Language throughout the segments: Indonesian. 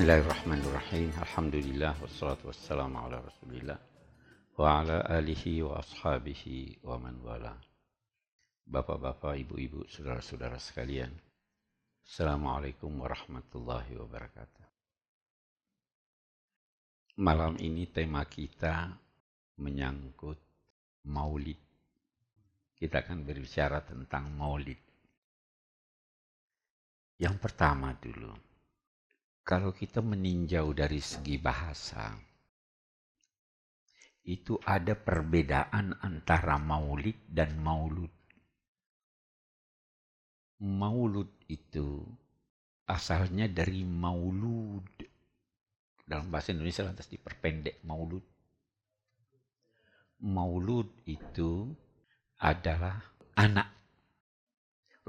Bismillahirrahmanirrahim. Alhamdulillah wassalatu wassalamu ala Rasulillah wa ala alihi wa ashabihi wa man wala. Bapak-bapak, ibu-ibu, saudara-saudara sekalian. Assalamualaikum warahmatullahi wabarakatuh. Malam ini tema kita menyangkut maulid. Kita akan berbicara tentang maulid. Yang pertama dulu, kalau kita meninjau dari segi bahasa, itu ada perbedaan antara maulid dan maulud. Maulud itu asalnya dari maulud. Dalam bahasa Indonesia lantas diperpendek maulud. Maulud itu adalah anak.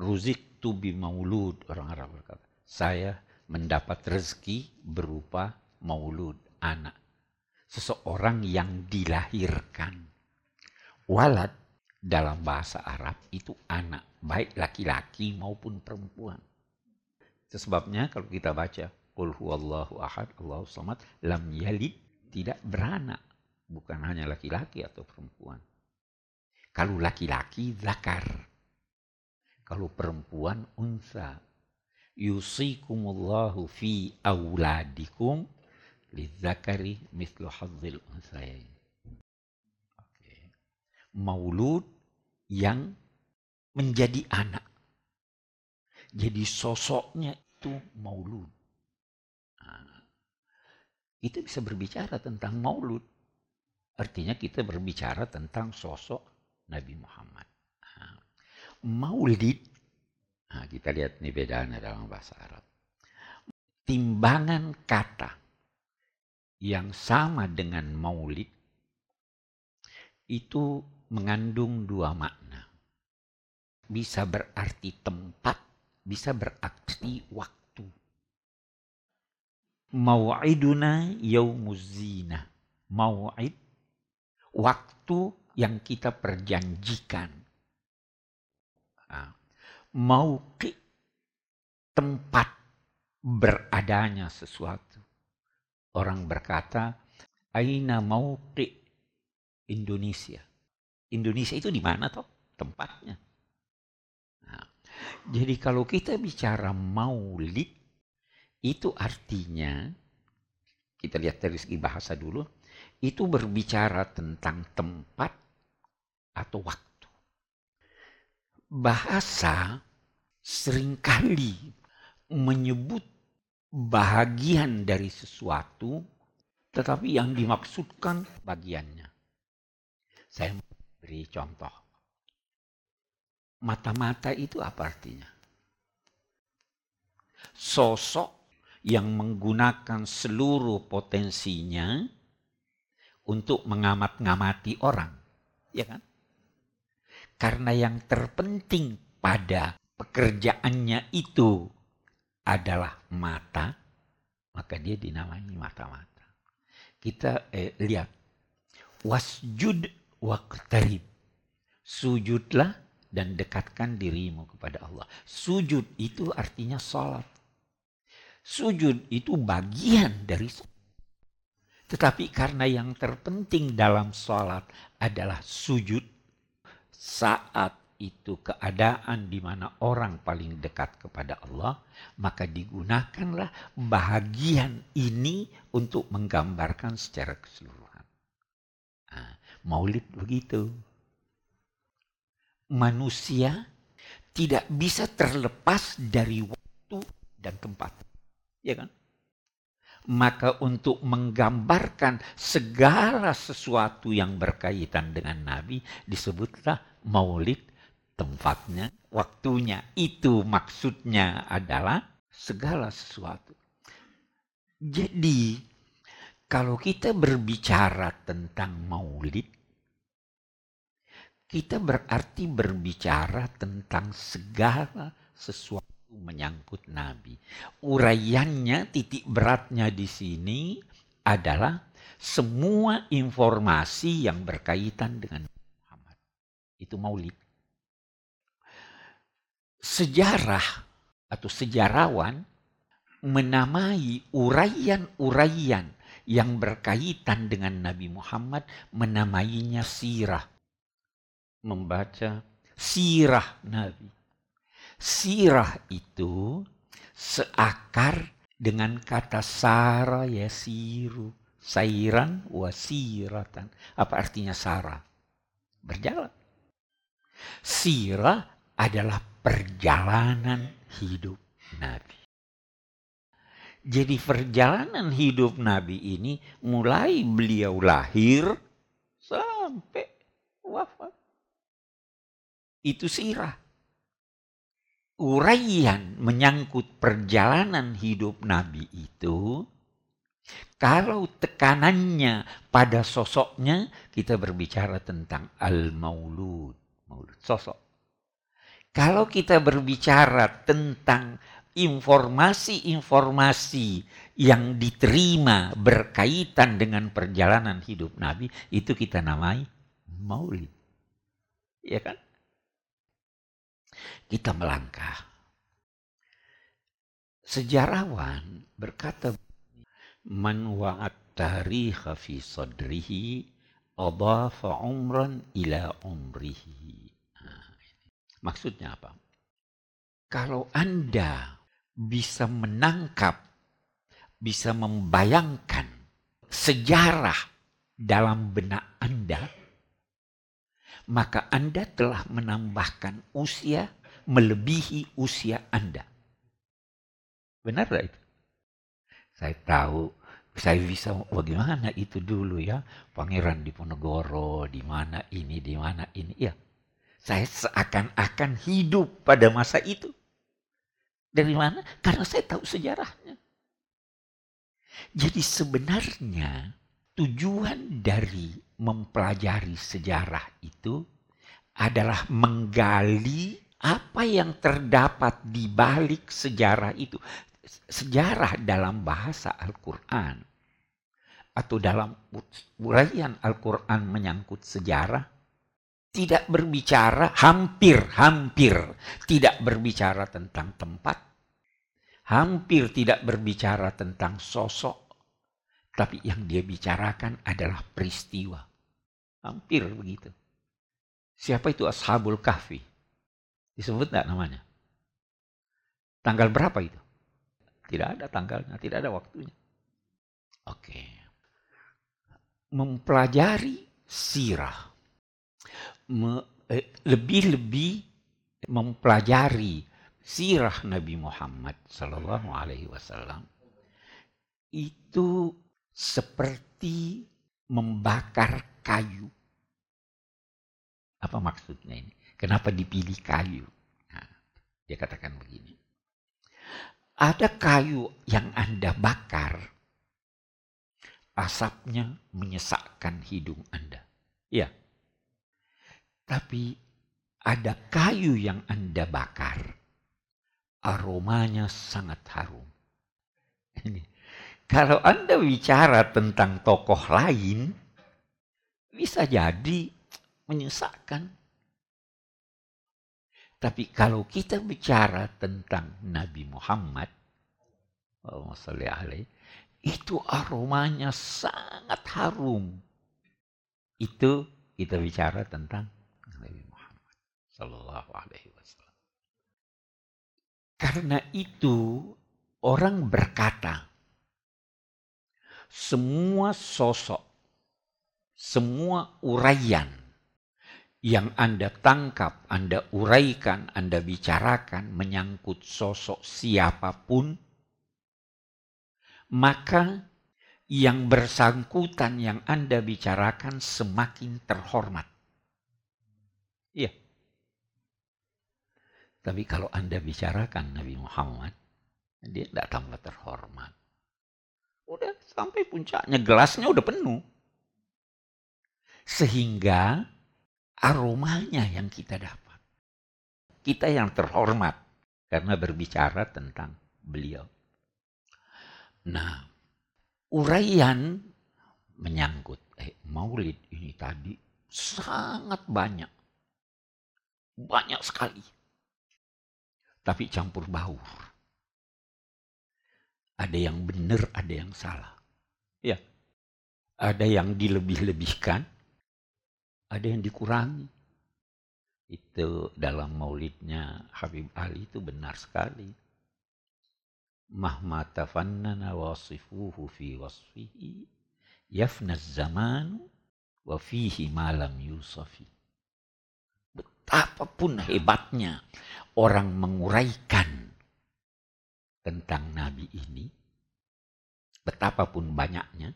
Ruzik tubi maulud orang Arab berkata. Saya mendapat rezeki berupa maulud anak. Seseorang yang dilahirkan. Walad dalam bahasa Arab itu anak, baik laki-laki maupun perempuan. Sebabnya kalau kita baca Qul huwallahu ahad, Allahu samad, lam yalid, tidak beranak. Bukan hanya laki-laki atau perempuan. Kalau laki-laki, zakar. Kalau perempuan unsa. Yusikumullahu fi auladikum lidzakari mislu hadzil unsayain. Oke. Maulud yang menjadi anak. Jadi sosoknya itu maulud. Nah, itu bisa berbicara tentang maulud. Artinya kita berbicara tentang sosok Nabi Muhammad maulid. Nah, kita lihat nih bedanya dalam bahasa Arab. Timbangan kata yang sama dengan maulid itu mengandung dua makna. Bisa berarti tempat, bisa berarti waktu. Mau'iduna yaumuzina. Mau'id, waktu yang kita perjanjikan mauki tempat beradanya sesuatu. Orang berkata, aina mauki Indonesia. Indonesia itu di mana toh tempatnya? Nah, jadi kalau kita bicara maulid, itu artinya, kita lihat dari segi bahasa dulu, itu berbicara tentang tempat atau waktu bahasa sering kali menyebut bahagian dari sesuatu, tetapi yang dimaksudkan bagiannya. Saya beri contoh. Mata-mata itu apa artinya? Sosok yang menggunakan seluruh potensinya untuk mengamat-ngamati orang. Ya kan? Karena yang terpenting pada pekerjaannya itu adalah mata, maka dia dinamai mata-mata. Kita eh, lihat, wasjud waqtarib. Sujudlah dan dekatkan dirimu kepada Allah. Sujud itu artinya salat. Sujud itu bagian dari tetapi karena yang terpenting dalam salat adalah sujud, saat itu keadaan di mana orang paling dekat kepada Allah, maka digunakanlah bahagian ini untuk menggambarkan secara keseluruhan. Nah, maulid begitu. Manusia tidak bisa terlepas dari waktu dan tempat. Ya kan? maka untuk menggambarkan segala sesuatu yang berkaitan dengan Nabi disebutlah maulid tempatnya, waktunya. Itu maksudnya adalah segala sesuatu. Jadi kalau kita berbicara tentang maulid, kita berarti berbicara tentang segala sesuatu menyangkut Nabi. Uraiannya, titik beratnya di sini adalah semua informasi yang berkaitan dengan. Itu maulid. Sejarah atau sejarawan menamai uraian-uraian yang berkaitan dengan Nabi Muhammad menamainya sirah. Membaca sirah Nabi. Sirah itu seakar dengan kata sara yasiru. Sairan wasiratan. Apa artinya sara? Berjalan. Sirah adalah perjalanan hidup Nabi. Jadi perjalanan hidup Nabi ini mulai beliau lahir sampai wafat. Itu sirah. Uraian menyangkut perjalanan hidup Nabi itu, kalau tekanannya pada sosoknya, kita berbicara tentang al-maulud. Maulud, sosok. Kalau kita berbicara tentang informasi-informasi yang diterima berkaitan dengan perjalanan hidup Nabi itu kita namai maulid. Ya kan? Kita melangkah. Sejarawan berkata man wa'at tarikha fi sadrihi adafa umran ila umrihi. Maksudnya apa? Kalau Anda bisa menangkap, bisa membayangkan sejarah dalam benak Anda, maka Anda telah menambahkan usia melebihi usia Anda. Benar tak itu? Saya tahu, saya bisa bagaimana itu dulu ya, Pangeran Diponegoro, di mana ini, di mana ini, ya. Saya seakan-akan hidup pada masa itu. Dari mana? Karena saya tahu sejarahnya. Jadi sebenarnya tujuan dari mempelajari sejarah itu adalah menggali apa yang terdapat di balik sejarah itu. Sejarah dalam bahasa Al-Quran atau dalam uraian Al-Quran menyangkut sejarah tidak berbicara hampir-hampir tidak berbicara tentang tempat, hampir tidak berbicara tentang sosok, tapi yang dia bicarakan adalah peristiwa. Hampir begitu. Siapa itu Ashabul Kahfi? Disebut tidak namanya? Tanggal berapa itu? Tidak ada tanggalnya, tidak ada waktunya. Oke. Mempelajari sirah Eh, lebih-lebih mempelajari sirah Nabi Muhammad Sallallahu Alaihi Wasallam itu seperti membakar kayu. Apa maksudnya ini? Kenapa dipilih kayu? Nah, dia katakan begini. Ada kayu yang Anda bakar, asapnya menyesakkan hidung Anda. Iya, tapi ada kayu yang Anda bakar. Aromanya sangat harum. Ini. Kalau Anda bicara tentang tokoh lain, bisa jadi menyesakkan. Tapi kalau kita bicara tentang Nabi Muhammad, itu aromanya sangat harum. Itu kita bicara tentang Sallallahu Alaihi Wasallam. Karena itu orang berkata, semua sosok, semua uraian yang Anda tangkap, Anda uraikan, Anda bicarakan menyangkut sosok siapa pun, maka yang bersangkutan yang Anda bicarakan semakin terhormat. Iya. Tapi kalau Anda bicarakan Nabi Muhammad, dia tidak tambah terhormat. Udah sampai puncaknya, gelasnya udah penuh. Sehingga aromanya yang kita dapat. Kita yang terhormat karena berbicara tentang beliau. Nah, uraian menyangkut eh, maulid ini tadi sangat banyak. Banyak sekali tapi campur baur. Ada yang benar, ada yang salah. Ya. Ada yang dilebih-lebihkan, ada yang dikurangi. Itu dalam maulidnya Habib Ali itu benar sekali. Mahma tafannana wasifuhu fi wasfihi yafna zaman wa fihi malam yusafi. Betapapun hebatnya orang menguraikan tentang Nabi ini, betapapun banyaknya,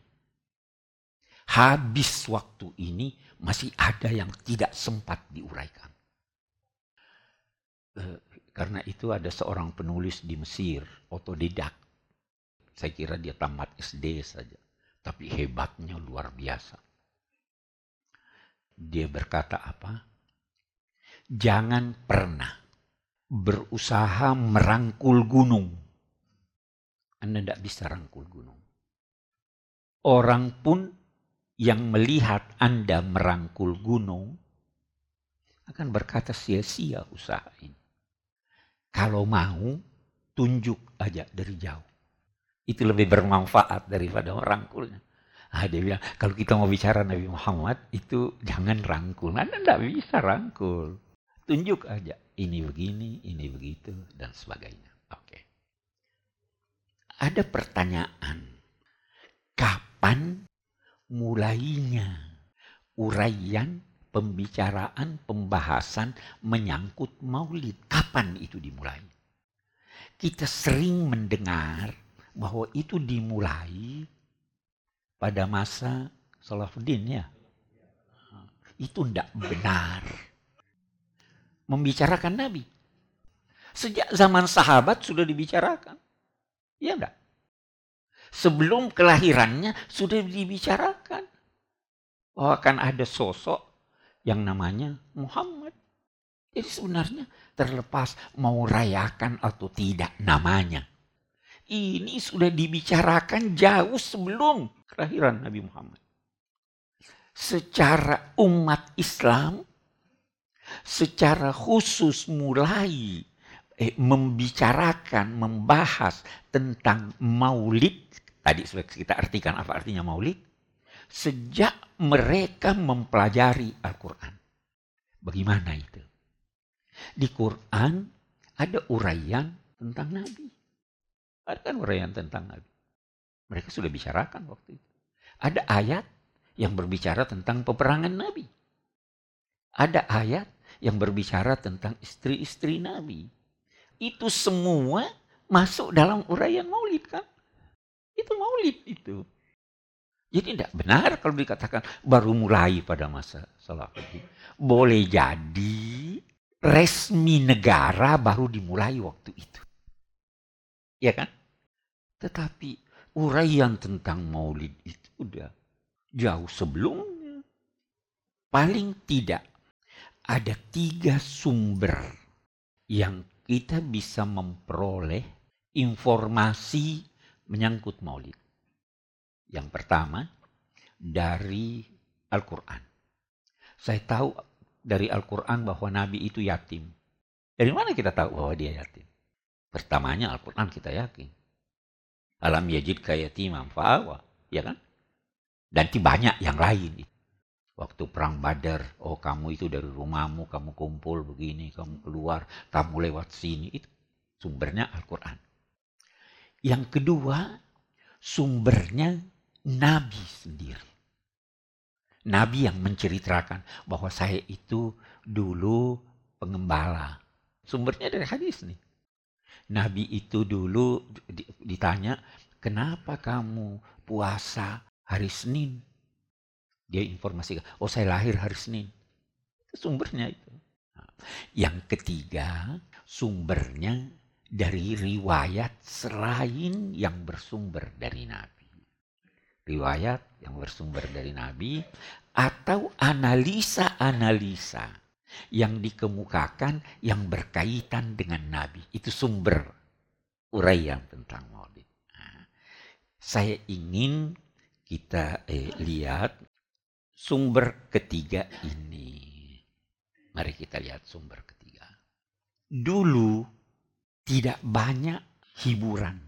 habis waktu ini masih ada yang tidak sempat diuraikan. Karena itu ada seorang penulis di Mesir, otodidak. Saya kira dia tamat SD saja. Tapi hebatnya luar biasa. Dia berkata apa? Jangan pernah berusaha merangkul gunung anda tidak bisa rangkul gunung. Orang pun yang melihat Anda merangkul gunung akan berkata sia-sia usaha ini. Kalau mau, tunjuk aja dari jauh. Itu lebih bermanfaat daripada merangkulnya. Ah, dia bilang, kalau kita mau bicara Nabi Muhammad, itu jangan rangkul. Anda tidak bisa rangkul. Tunjuk aja. Ini begini, ini begitu, dan sebagainya. Oke. Okay ada pertanyaan. Kapan mulainya uraian, pembicaraan, pembahasan menyangkut maulid? Kapan itu dimulai? Kita sering mendengar bahwa itu dimulai pada masa Salahuddin ya. Itu tidak benar. Membicarakan Nabi. Sejak zaman sahabat sudah dibicarakan. Iya enggak? Sebelum kelahirannya sudah dibicarakan bahwa akan ada sosok yang namanya Muhammad. Jadi sebenarnya terlepas mau rayakan atau tidak namanya. Ini sudah dibicarakan jauh sebelum kelahiran Nabi Muhammad. Secara umat Islam, secara khusus mulai eh, membicarakan, membahas tentang maulid, tadi sudah kita artikan apa artinya maulid, sejak mereka mempelajari Al-Quran. Bagaimana itu? Di Quran ada uraian tentang Nabi. Ada kan uraian tentang Nabi. Mereka sudah bicarakan waktu itu. Ada ayat yang berbicara tentang peperangan Nabi. Ada ayat yang berbicara tentang istri-istri Nabi. Itu semua masuk dalam uraian maulid kan? Itu maulid itu. Jadi tidak benar kalau dikatakan baru mulai pada masa Salahuddin. Boleh jadi resmi negara baru dimulai waktu itu. Ya kan? Tetapi uraian tentang maulid itu udah jauh sebelumnya. Paling tidak ada tiga sumber yang kita bisa memperoleh informasi menyangkut maulid. Yang pertama, dari Al-Quran. Saya tahu dari Al-Quran bahwa Nabi itu yatim. Dari mana kita tahu bahwa dia yatim? Pertamanya Al-Quran kita yakin. Alam yajid kayatimam fa'awa. Ya kan? Dan banyak yang lain. Waktu perang Badar, oh kamu itu dari rumahmu, kamu kumpul begini, kamu keluar, kamu lewat sini. Itu sumbernya Al-Quran. Yang kedua, sumbernya Nabi sendiri. Nabi yang menceritakan bahwa saya itu dulu pengembala. Sumbernya dari hadis nih. Nabi itu dulu ditanya, kenapa kamu puasa hari Senin? Dia informasikan, oh saya lahir hari Senin. Sumbernya itu. Yang ketiga, sumbernya dari riwayat selain yang bersumber dari Nabi. Riwayat yang bersumber dari Nabi atau analisa-analisa yang dikemukakan yang berkaitan dengan Nabi. Itu sumber uraian tentang maulid. Nah, saya ingin kita eh, lihat sumber ketiga ini. Mari kita lihat sumber ketiga. Dulu tidak banyak hiburan.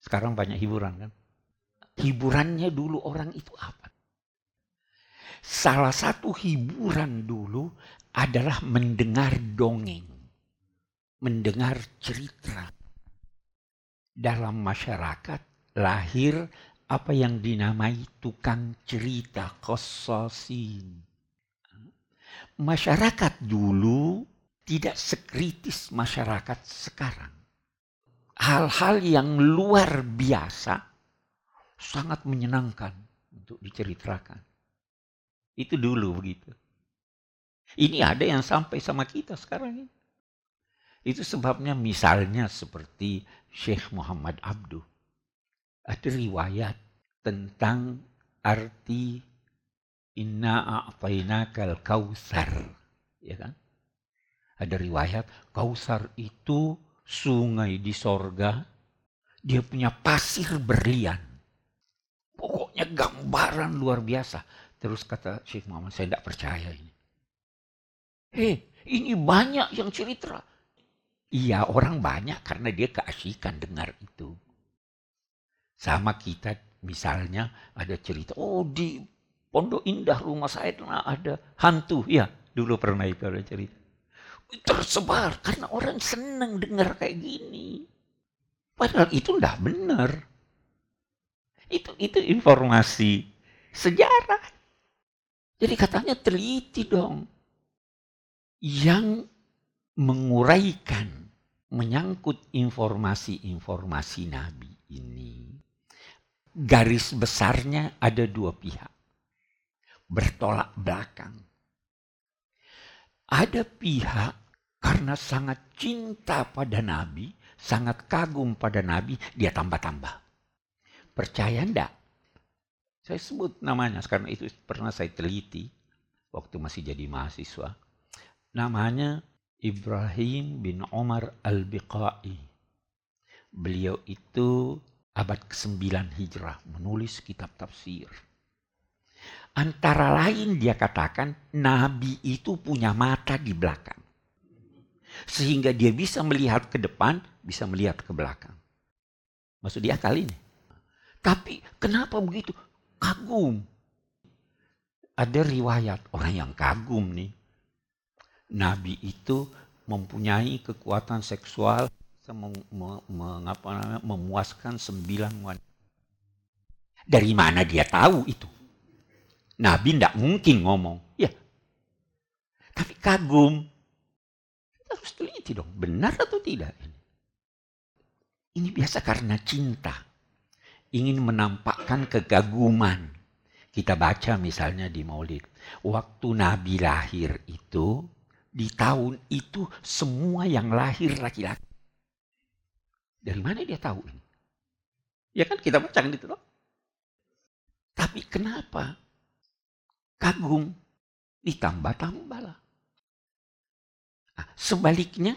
Sekarang banyak hiburan kan. Hiburannya dulu orang itu apa? Salah satu hiburan dulu adalah mendengar dongeng. Mendengar cerita. Dalam masyarakat lahir apa yang dinamai tukang cerita kososin. Masyarakat dulu tidak sekritis masyarakat sekarang. Hal-hal yang luar biasa sangat menyenangkan untuk diceritakan. Itu dulu begitu. Ini ada yang sampai sama kita sekarang ini. Itu sebabnya misalnya seperti Syekh Muhammad Abduh ada riwayat tentang arti inna a'tainakal kausar. Ya kan? Ada riwayat kausar itu sungai di sorga. Dia punya pasir berlian. Pokoknya gambaran luar biasa. Terus kata Syekh Muhammad, saya tidak percaya ini. Hei, ini banyak yang cerita. Iya, orang banyak karena dia keasikan dengar itu. Sama kita misalnya ada cerita, oh di Pondok Indah rumah saya ada hantu. Ya, dulu pernah itu ada cerita. Tersebar karena orang senang dengar kayak gini. Padahal itu tidak benar. Itu itu informasi sejarah. Jadi katanya teliti dong. Yang menguraikan menyangkut informasi-informasi Nabi ini garis besarnya ada dua pihak. Bertolak belakang. Ada pihak karena sangat cinta pada Nabi, sangat kagum pada Nabi, dia tambah-tambah. Percaya ndak? Saya sebut namanya karena itu pernah saya teliti waktu masih jadi mahasiswa. Namanya Ibrahim bin Omar Al-Biqai. Beliau itu abad ke-9 Hijrah menulis kitab tafsir. Antara lain dia katakan Nabi itu punya mata di belakang. Sehingga dia bisa melihat ke depan, bisa melihat ke belakang. Maksud dia kali ini. Tapi kenapa begitu? Kagum. Ada riwayat orang yang kagum nih. Nabi itu mempunyai kekuatan seksual mengapa namanya, memuaskan sembilan wanita. Dari mana dia tahu itu? Nabi tidak mungkin ngomong. Ya. Tapi kagum. Kita harus teliti dong. Benar atau tidak? Ini biasa karena cinta. Ingin menampakkan kegaguman. Kita baca misalnya di maulid. Waktu Nabi lahir itu, di tahun itu semua yang lahir laki-laki. Dari mana dia tahu ini? Ya kan kita baca kan itu loh. Tapi kenapa? Kagum. Ditambah-tambah lah. Nah, sebaliknya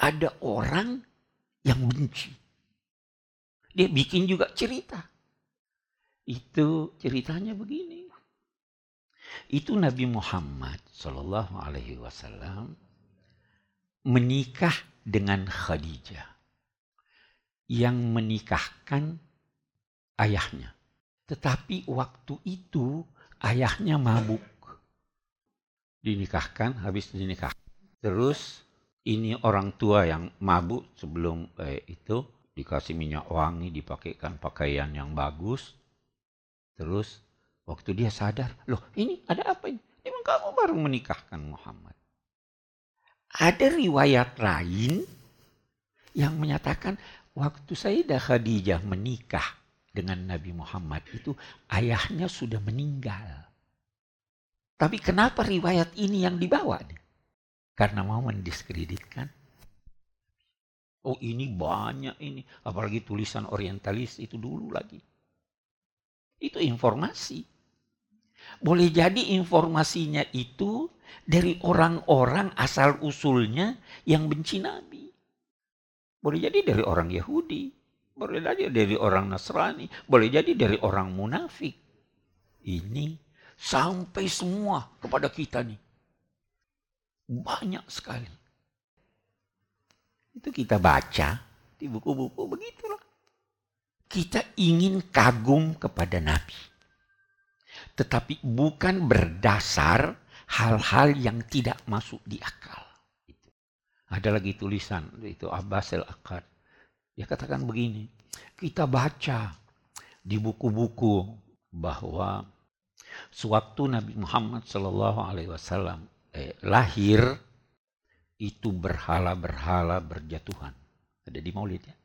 ada orang yang benci. Dia bikin juga cerita. Itu ceritanya begini. Itu Nabi Muhammad Shallallahu Alaihi Wasallam menikah dengan Khadijah yang menikahkan ayahnya. Tetapi waktu itu ayahnya mabuk. Dinikahkan, habis dinikah. Terus ini orang tua yang mabuk sebelum eh, itu dikasih minyak wangi, dipakaikan pakaian yang bagus. Terus waktu dia sadar, loh ini ada apa ini? Emang kamu baru menikahkan Muhammad. Ada riwayat lain yang menyatakan Waktu Sayyidah Khadijah menikah dengan Nabi Muhammad itu ayahnya sudah meninggal. Tapi kenapa riwayat ini yang dibawa? Karena mau mendiskreditkan. Oh ini banyak ini. Apalagi tulisan orientalis itu dulu lagi. Itu informasi. Boleh jadi informasinya itu dari orang-orang asal usulnya yang benci Nabi. Boleh jadi dari orang Yahudi, boleh jadi dari orang Nasrani, boleh jadi dari orang munafik. Ini sampai semua kepada kita nih. Banyak sekali. Itu kita baca di buku-buku begitulah. kita ingin kagum kepada Nabi. Tetapi bukan berdasar hal-hal yang tidak masuk di akal. Ada lagi tulisan, itu Abbas al-Akkad. Dia katakan begini, kita baca di buku-buku bahwa sewaktu Nabi Muhammad Shallallahu Alaihi Wasallam eh, lahir itu berhala-berhala berjatuhan. Ada di maulid ya.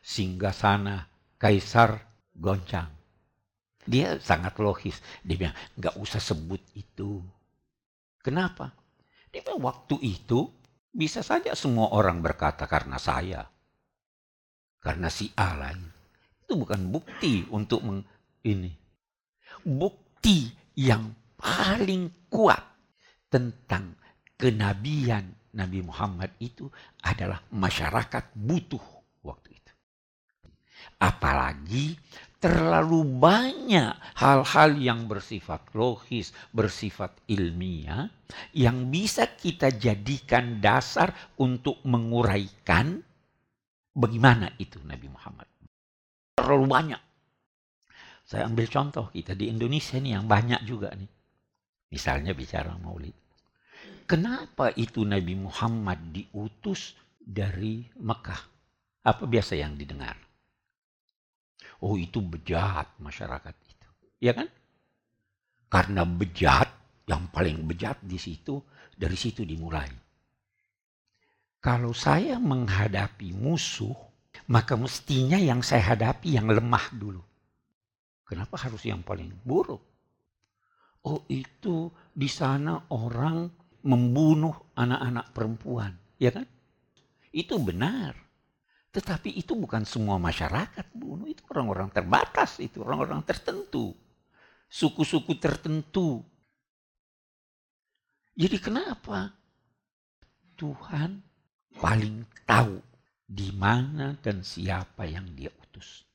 Singgah sana kaisar goncang. Dia sangat logis. Dia bilang, nggak usah sebut itu. Kenapa? Dia bilang, waktu itu bisa saja semua orang berkata karena saya. Karena si A lain. Itu bukan bukti untuk meng, ini. Bukti yang paling kuat tentang kenabian Nabi Muhammad itu adalah masyarakat butuh waktu itu. Apalagi terlalu banyak hal-hal yang bersifat logis, bersifat ilmiah, yang bisa kita jadikan dasar untuk menguraikan bagaimana itu Nabi Muhammad. Terlalu banyak. Saya ambil contoh kita di Indonesia nih yang banyak juga nih. Misalnya bicara maulid. Kenapa itu Nabi Muhammad diutus dari Mekah? Apa biasa yang didengar? Oh itu bejat masyarakat itu. Ya kan? Karena bejat, yang paling bejat di situ, dari situ dimulai. Kalau saya menghadapi musuh, maka mestinya yang saya hadapi yang lemah dulu. Kenapa harus yang paling buruk? Oh itu di sana orang membunuh anak-anak perempuan, ya kan? Itu benar. Tetapi itu bukan semua masyarakat bunuh, itu orang-orang terbatas, itu orang-orang tertentu. Suku-suku tertentu. Jadi kenapa? Tuhan paling tahu di mana dan siapa yang dia utus.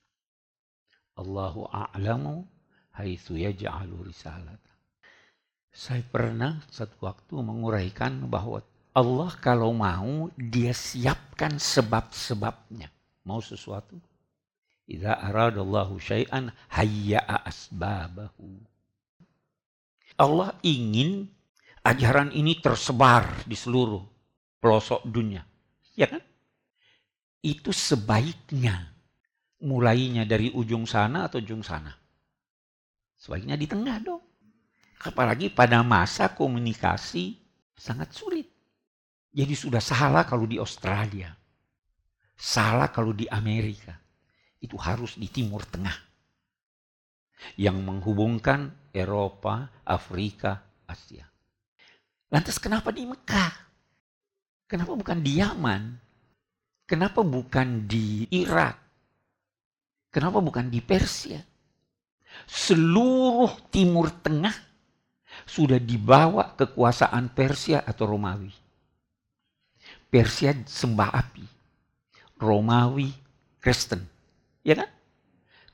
Allahu a'lamu haitsu yaj'alu risalat. Saya pernah satu waktu menguraikan bahwa Allah kalau mau dia siapkan sebab-sebabnya. Mau sesuatu. Idza aradallahu syai'an hayya'a asbabahu. Allah ingin ajaran ini tersebar di seluruh pelosok dunia. Ya kan? Itu sebaiknya. Mulainya dari ujung sana atau ujung sana. Sebaiknya di tengah dong. Apalagi pada masa komunikasi sangat sulit. Jadi sudah salah kalau di Australia. Salah kalau di Amerika. Itu harus di Timur Tengah. Yang menghubungkan Eropa, Afrika, Asia. Lantas kenapa di Mekah? Kenapa bukan di Yaman? Kenapa bukan di Irak? Kenapa bukan di Persia? Seluruh Timur Tengah sudah dibawa kekuasaan Persia atau Romawi. Persia sembah api. Romawi Kristen. Ya kan?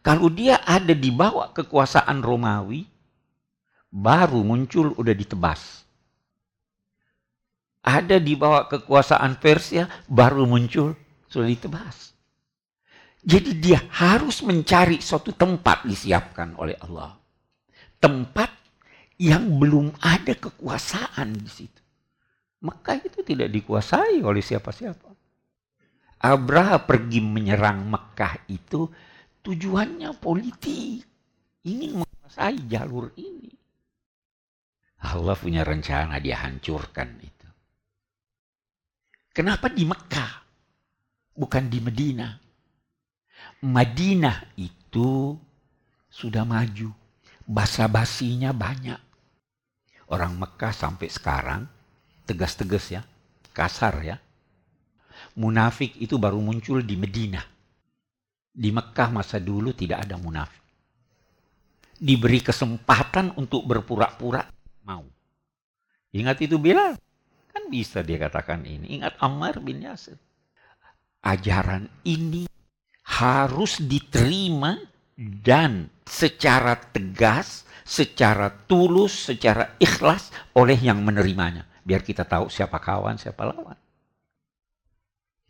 Kalau dia ada di bawah kekuasaan Romawi, baru muncul udah ditebas. Ada di bawah kekuasaan Persia, baru muncul sudah ditebas. Jadi dia harus mencari suatu tempat disiapkan oleh Allah. Tempat yang belum ada kekuasaan di situ. Mekah itu tidak dikuasai oleh siapa-siapa. Abraha pergi menyerang Mekah itu tujuannya politik. Ingin menguasai jalur ini. Allah punya rencana dia hancurkan itu. Kenapa di Mekah? Bukan di Medina. Madinah itu sudah maju. Basa-basinya banyak orang Mekah sampai sekarang tegas-tegas ya, kasar ya. Munafik itu baru muncul di Medina. Di Mekah masa dulu tidak ada munafik. Diberi kesempatan untuk berpura-pura mau. Ingat itu Bilal? Kan bisa dia katakan ini. Ingat Ammar bin Yasir. Ajaran ini harus diterima dan secara tegas secara tulus, secara ikhlas oleh yang menerimanya. Biar kita tahu siapa kawan, siapa lawan.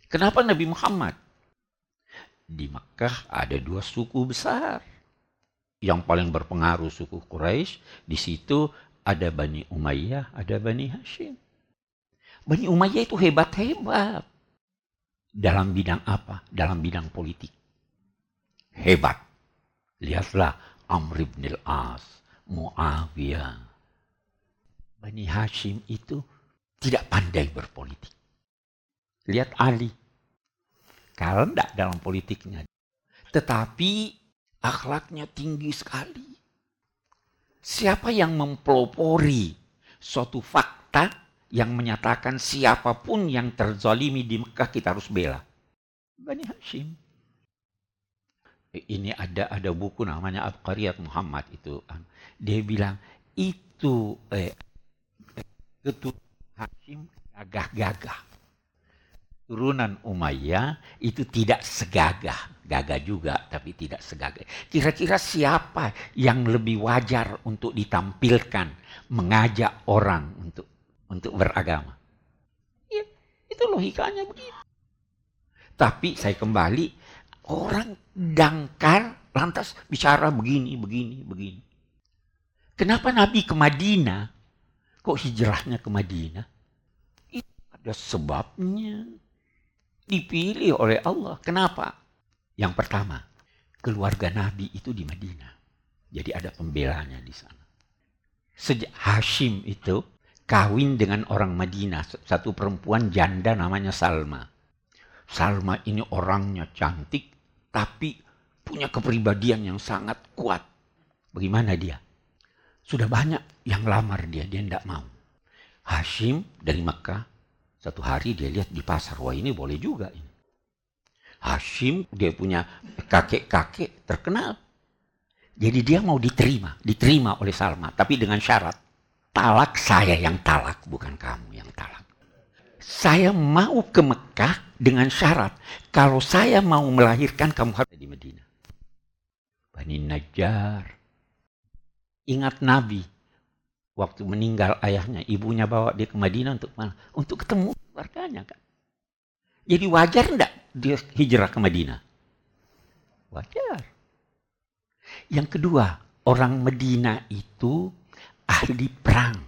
Kenapa Nabi Muhammad Di Mekah ada dua suku besar. Yang paling berpengaruh suku Quraisy, di situ ada Bani Umayyah, ada Bani Hashim. Bani Umayyah itu hebat-hebat. Dalam bidang apa? Dalam bidang politik. Hebat. Lihatlah Amr ibn al-As, Muawiyah. Bani Hashim itu tidak pandai berpolitik. Lihat Ali. Kalau tidak dalam politiknya. Tetapi akhlaknya tinggi sekali. Siapa yang mempelopori suatu fakta yang menyatakan siapa pun yang terzalimi di Mekah kita harus bela? Bani Hashim. Ini ada ada buku namanya Abqariyat Muhammad itu. Dia bilang itu eh, ketua Hashim gagah-gagah turunan Umayyah itu tidak segagah. Gagah juga tapi tidak segagah. Kira-kira siapa yang lebih wajar untuk ditampilkan mengajak orang untuk untuk beragama? Ya, itu logikanya begitu. Tapi saya kembali orang dangkal lantas bicara begini, begini, begini. Kenapa Nabi ke Madinah? Kok hijrahnya ke Madinah? Itu ada sebabnya dipilih oleh Allah. Kenapa? Yang pertama, keluarga Nabi itu di Madinah. Jadi ada pembelanya di sana. Sejak Hashim itu kawin dengan orang Madinah, satu perempuan janda namanya Salma. Salma ini orangnya cantik, tapi punya kepribadian yang sangat kuat. Bagaimana dia? Sudah banyak yang lamar dia, dia tidak mau. Hashim dari Mekah satu hari dia lihat di pasar, wah ini boleh juga ini. Hashim dia punya kakek-kakek terkenal. Jadi dia mau diterima, diterima oleh Salma, tapi dengan syarat talak saya yang talak, bukan kamu yang talak. Saya mau ke Mekah dengan syarat kalau saya mau melahirkan kamu harus di Medina. Bani Najjar. Ingat Nabi, waktu meninggal ayahnya, ibunya bawa dia ke Madinah untuk mana? Untuk ketemu keluarganya kan. Jadi wajar enggak dia hijrah ke Madinah? Wajar. Yang kedua, orang Medina itu ahli perang.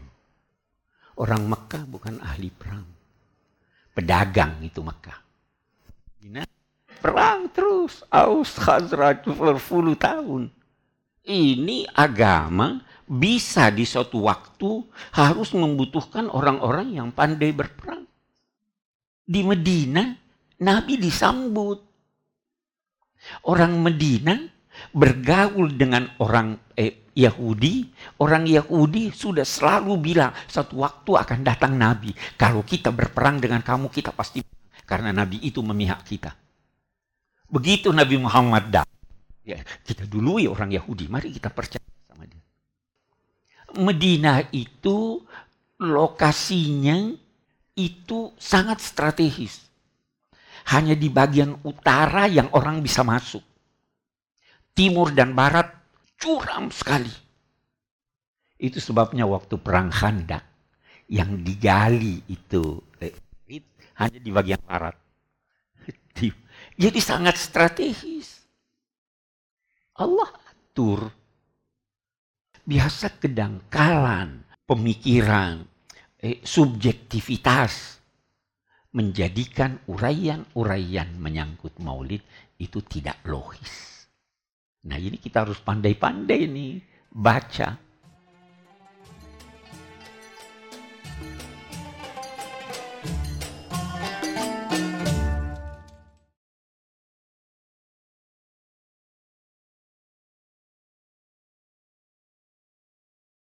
Orang Mekah bukan ahli perang. Pedagang itu Mekah. Perang terus. Aus Khazraj berpuluh tahun. Ini agama bisa di suatu waktu harus membutuhkan orang-orang yang pandai berperang. Di Medina, Nabi disambut. Orang Medina bergaul dengan orang Yahudi, orang Yahudi sudah selalu bilang satu waktu akan datang Nabi. Kalau kita berperang dengan kamu, kita pasti karena Nabi itu memihak kita. Begitu Nabi Muhammad datang, ya, kita dului orang Yahudi, mari kita percaya Medina itu lokasinya itu sangat strategis. Hanya di bagian utara yang orang bisa masuk. Timur dan barat curam sekali. Itu sebabnya waktu perang Khandak yang digali itu eh, hanya di bagian barat. Jadi sangat strategis. Allah atur biasa kedangkalan pemikiran, eh, subjektivitas menjadikan uraian-uraian menyangkut maulid itu tidak logis. Nah ini kita harus pandai-pandai nih baca